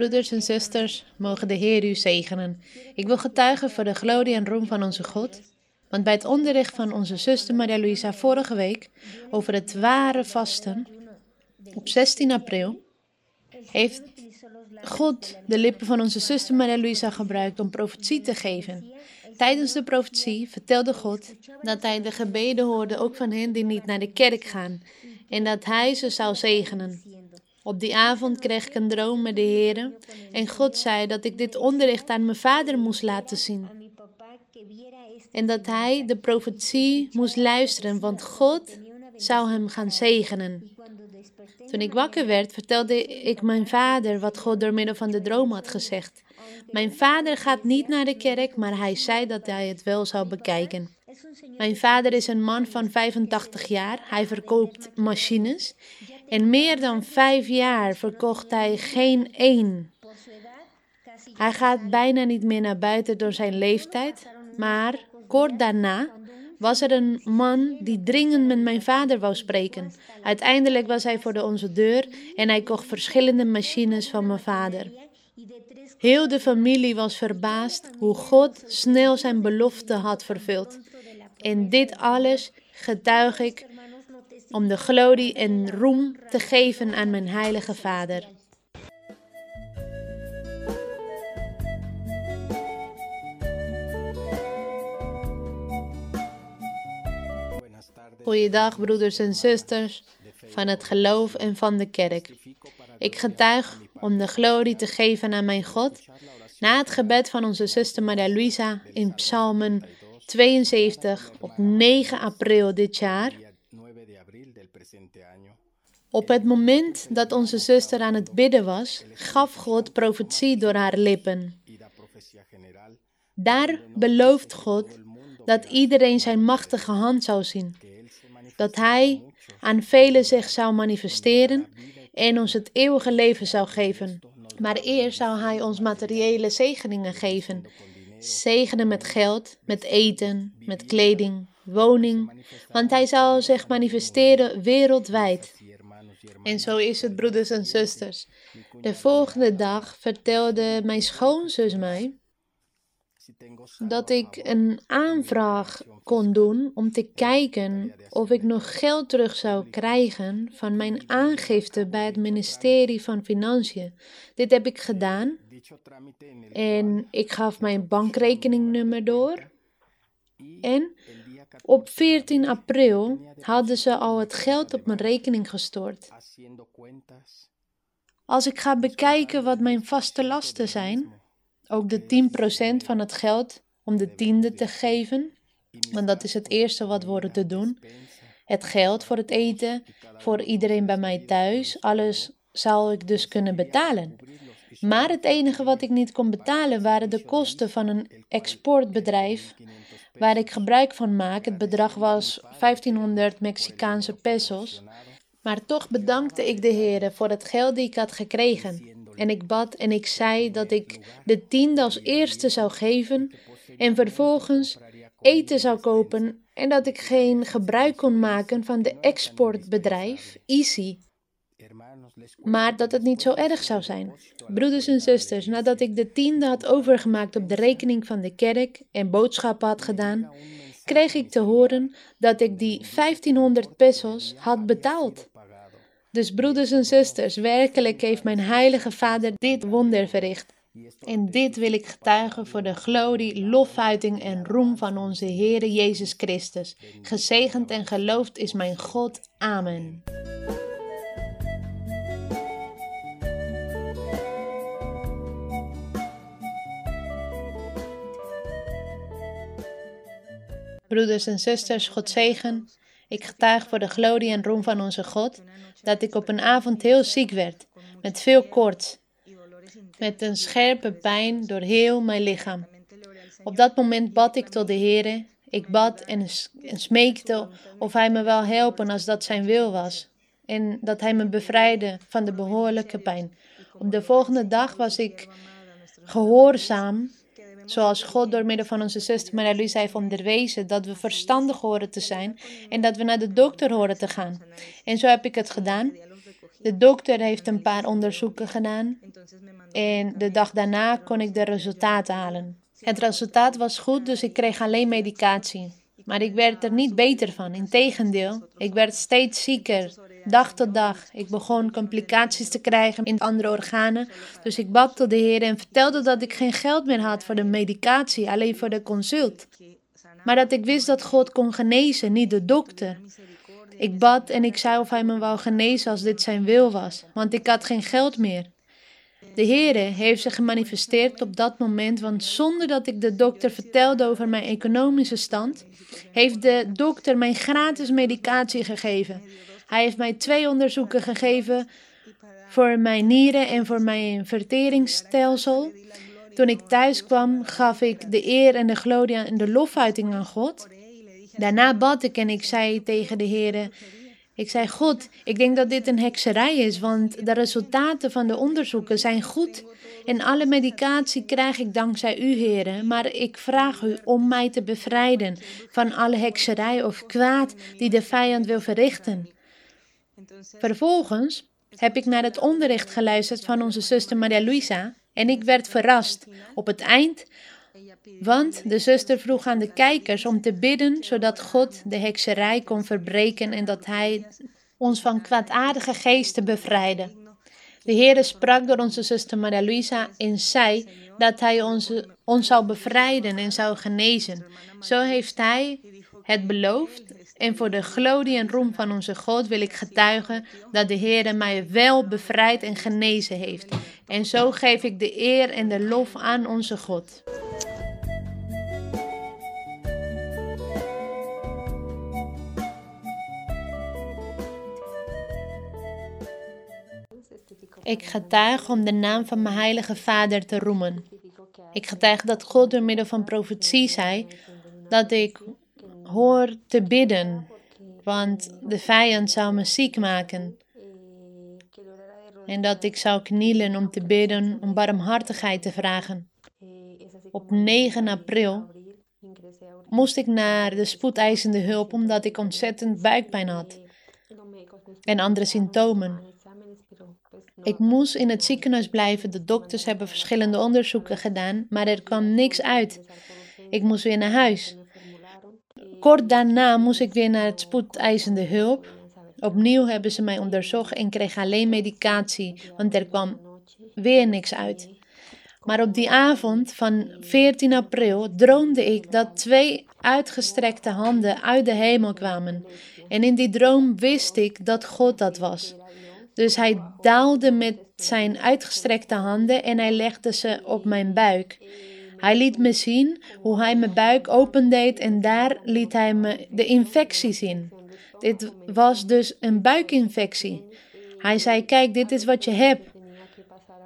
Broeders en zusters, mogen de Heer u zegenen. Ik wil getuigen voor de glorie en roem van onze God. Want bij het onderricht van onze zuster Maria Luisa vorige week over het ware vasten, op 16 april, heeft God de lippen van onze zuster Maria Luisa gebruikt om profetie te geven. Tijdens de profetie vertelde God dat hij de gebeden hoorde ook van hen die niet naar de kerk gaan en dat hij ze zou zegenen. Op die avond kreeg ik een droom met de Heer en God zei dat ik dit onderricht aan mijn vader moest laten zien. En dat hij de profetie moest luisteren, want God zou hem gaan zegenen. Toen ik wakker werd, vertelde ik mijn vader wat God door middel van de droom had gezegd. Mijn vader gaat niet naar de kerk, maar hij zei dat hij het wel zou bekijken. Mijn vader is een man van 85 jaar. Hij verkoopt machines. En meer dan vijf jaar verkocht hij geen één. Hij gaat bijna niet meer naar buiten door zijn leeftijd. Maar kort daarna was er een man die dringend met mijn vader wou spreken. Uiteindelijk was hij voor de onze deur en hij kocht verschillende machines van mijn vader. Heel de familie was verbaasd hoe God snel zijn belofte had vervuld. En dit alles getuig ik om de glorie en roem te geven aan mijn heilige Vader. Goeiedag, broeders en zusters van het geloof en van de kerk. Ik getuig om de glorie te geven aan mijn God na het gebed van onze zuster Maria Luisa in Psalmen 72 op 9 april dit jaar. Op het moment dat onze zuster aan het bidden was, gaf God profetie door haar lippen. Daar belooft God dat iedereen zijn machtige hand zou zien, dat Hij aan velen zich zou manifesteren en ons het eeuwige leven zou geven. Maar eerst zou Hij ons materiële zegeningen geven. Zegenen met geld, met eten, met kleding, woning, want Hij zal zich manifesteren wereldwijd. En zo is het, broeders en zusters. De volgende dag vertelde mijn schoonzus mij dat ik een aanvraag kon doen om te kijken of ik nog geld terug zou krijgen van mijn aangifte bij het ministerie van Financiën. Dit heb ik gedaan en ik gaf mijn bankrekeningnummer door. En op 14 april hadden ze al het geld op mijn rekening gestort. Als ik ga bekijken wat mijn vaste lasten zijn, ook de 10% van het geld om de tiende te geven, want dat is het eerste wat we worden te doen. Het geld voor het eten, voor iedereen bij mij thuis, alles zou ik dus kunnen betalen. Maar het enige wat ik niet kon betalen waren de kosten van een exportbedrijf waar ik gebruik van maak. Het bedrag was 1500 Mexicaanse pesos. Maar toch bedankte ik de Heer voor het geld die ik had gekregen. En ik bad en ik zei dat ik de tiende als eerste zou geven en vervolgens eten zou kopen en dat ik geen gebruik kon maken van de exportbedrijf Easy. Maar dat het niet zo erg zou zijn. Broeders en zusters, nadat ik de tiende had overgemaakt op de rekening van de kerk en boodschappen had gedaan, kreeg ik te horen dat ik die 1500 pesos had betaald. Dus broeders en zusters, werkelijk heeft mijn heilige Vader dit wonder verricht. En dit wil ik getuigen voor de glorie, lofuiting en roem van onze Heere Jezus Christus. Gezegend en geloofd is mijn God. Amen. Broeders en zusters, God zegen. Ik getuig voor de glorie en roem van onze God dat ik op een avond heel ziek werd, met veel koorts, met een scherpe pijn door heel mijn lichaam. Op dat moment bad ik tot de Heer. Ik bad en, en smeekte of Hij me wel helpen als dat Zijn wil was. En dat Hij me bevrijdde van de behoorlijke pijn. Op de volgende dag was ik gehoorzaam Zoals God door middel van onze zuster Maria Luisa heeft onderwezen dat we verstandig horen te zijn en dat we naar de dokter horen te gaan. En zo heb ik het gedaan. De dokter heeft een paar onderzoeken gedaan en de dag daarna kon ik de resultaten halen. Het resultaat was goed, dus ik kreeg alleen medicatie. Maar ik werd er niet beter van. Integendeel, ik werd steeds zieker, dag tot dag. Ik begon complicaties te krijgen in andere organen. Dus ik bad tot de Heer en vertelde dat ik geen geld meer had voor de medicatie, alleen voor de consult. Maar dat ik wist dat God kon genezen, niet de dokter. Ik bad en ik zei of hij me wou genezen als dit zijn wil was, want ik had geen geld meer. De Heere heeft zich gemanifesteerd op dat moment, want zonder dat ik de dokter vertelde over mijn economische stand, heeft de dokter mij gratis medicatie gegeven. Hij heeft mij twee onderzoeken gegeven voor mijn nieren en voor mijn verteringsstelsel. Toen ik thuis kwam, gaf ik de eer en de glorie en de lofuiting aan God. Daarna bad ik en ik zei tegen de Heer: ik zei, God, ik denk dat dit een hekserij is, want de resultaten van de onderzoeken zijn goed. En alle medicatie krijg ik dankzij u, heren. Maar ik vraag u om mij te bevrijden van alle hekserij of kwaad die de vijand wil verrichten. Vervolgens heb ik naar het onderricht geluisterd van onze zuster Maria Luisa en ik werd verrast. Op het eind want de zuster vroeg aan de kijkers om te bidden, zodat God de hekserij kon verbreken en dat Hij ons van kwaadaardige geesten bevrijdde. De Heere sprak door onze zuster Maria Luisa en zei dat Hij ons zou bevrijden en zou genezen. Zo heeft Hij het beloofd en voor de glorie en roem van onze God wil ik getuigen dat de Heere mij wel bevrijd en genezen heeft. En zo geef ik de eer en de lof aan onze God. Ik getuig om de naam van mijn heilige Vader te roemen. Ik getuig dat God door middel van profetie zei dat ik hoor te bidden, want de vijand zou me ziek maken. En dat ik zou knielen om te bidden, om barmhartigheid te vragen. Op 9 april moest ik naar de spoedeisende hulp omdat ik ontzettend buikpijn had en andere symptomen. Ik moest in het ziekenhuis blijven. De dokters hebben verschillende onderzoeken gedaan, maar er kwam niks uit. Ik moest weer naar huis. Kort daarna moest ik weer naar het spoedeisende hulp. Opnieuw hebben ze mij onderzocht en kreeg alleen medicatie, want er kwam weer niks uit. Maar op die avond van 14 april droomde ik dat twee uitgestrekte handen uit de hemel kwamen. En in die droom wist ik dat God dat was. Dus hij daalde met zijn uitgestrekte handen en hij legde ze op mijn buik. Hij liet me zien hoe hij mijn buik opendeed en daar liet hij me de infectie zien. Dit was dus een buikinfectie. Hij zei: Kijk, dit is wat je hebt.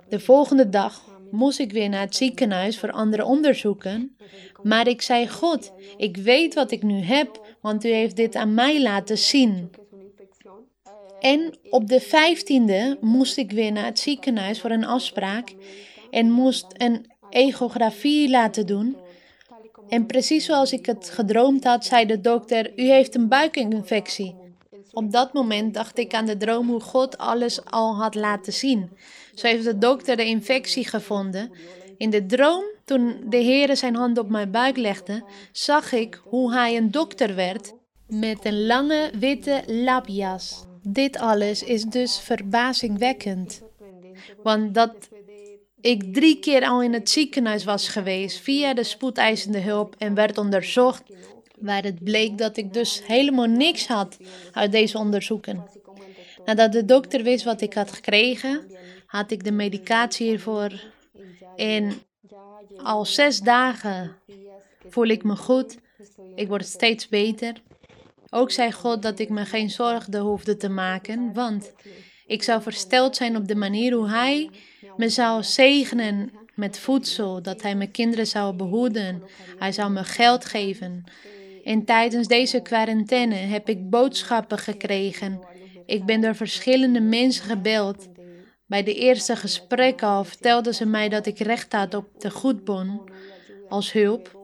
De volgende dag moest ik weer naar het ziekenhuis voor andere onderzoeken. Maar ik zei: God, ik weet wat ik nu heb, want u heeft dit aan mij laten zien. En op de 15e moest ik weer naar het ziekenhuis voor een afspraak en moest een echografie laten doen. En precies zoals ik het gedroomd had, zei de dokter: U heeft een buikinfectie. Op dat moment dacht ik aan de droom hoe God alles al had laten zien. Zo heeft de dokter de infectie gevonden. In de droom, toen de Heer zijn hand op mijn buik legde, zag ik hoe hij een dokter werd met een lange witte labjas. Dit alles is dus verbazingwekkend. Want dat ik drie keer al in het ziekenhuis was geweest via de spoedeisende hulp en werd onderzocht, waar het bleek dat ik dus helemaal niks had uit deze onderzoeken. Nadat de dokter wist wat ik had gekregen, had ik de medicatie hiervoor. En al zes dagen voel ik me goed. Ik word steeds beter. Ook zei God dat ik me geen zorgen hoefde te maken, want ik zou versteld zijn op de manier hoe Hij me zou zegenen met voedsel, dat Hij mijn kinderen zou behoeden, Hij zou me geld geven. En tijdens deze quarantaine heb ik boodschappen gekregen. Ik ben door verschillende mensen gebeld. Bij de eerste gesprek al vertelden ze mij dat ik recht had op de goedbon als hulp.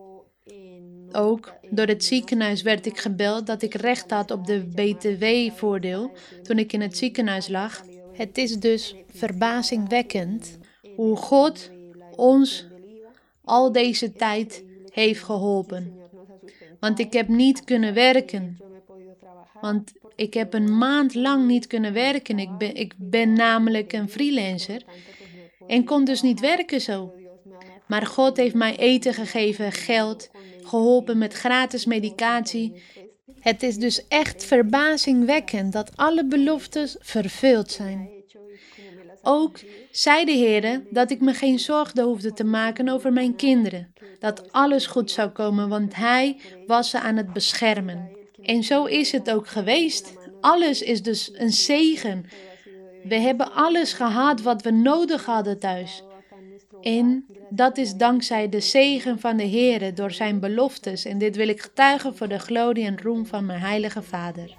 Ook door het ziekenhuis werd ik gebeld dat ik recht had op de BTW-voordeel toen ik in het ziekenhuis lag. Het is dus verbazingwekkend hoe God ons al deze tijd heeft geholpen. Want ik heb niet kunnen werken. Want ik heb een maand lang niet kunnen werken. Ik ben, ik ben namelijk een freelancer en kon dus niet werken zo. Maar God heeft mij eten gegeven, geld, geholpen met gratis medicatie. Het is dus echt verbazingwekkend dat alle beloftes vervuld zijn. Ook zei de Heer dat ik me geen zorgen hoefde te maken over mijn kinderen, dat alles goed zou komen, want Hij was ze aan het beschermen. En zo is het ook geweest. Alles is dus een zegen. We hebben alles gehad wat we nodig hadden thuis. En dat is dankzij de zegen van de Heer door zijn beloftes. En dit wil ik getuigen voor de glorie en roem van mijn heilige Vader.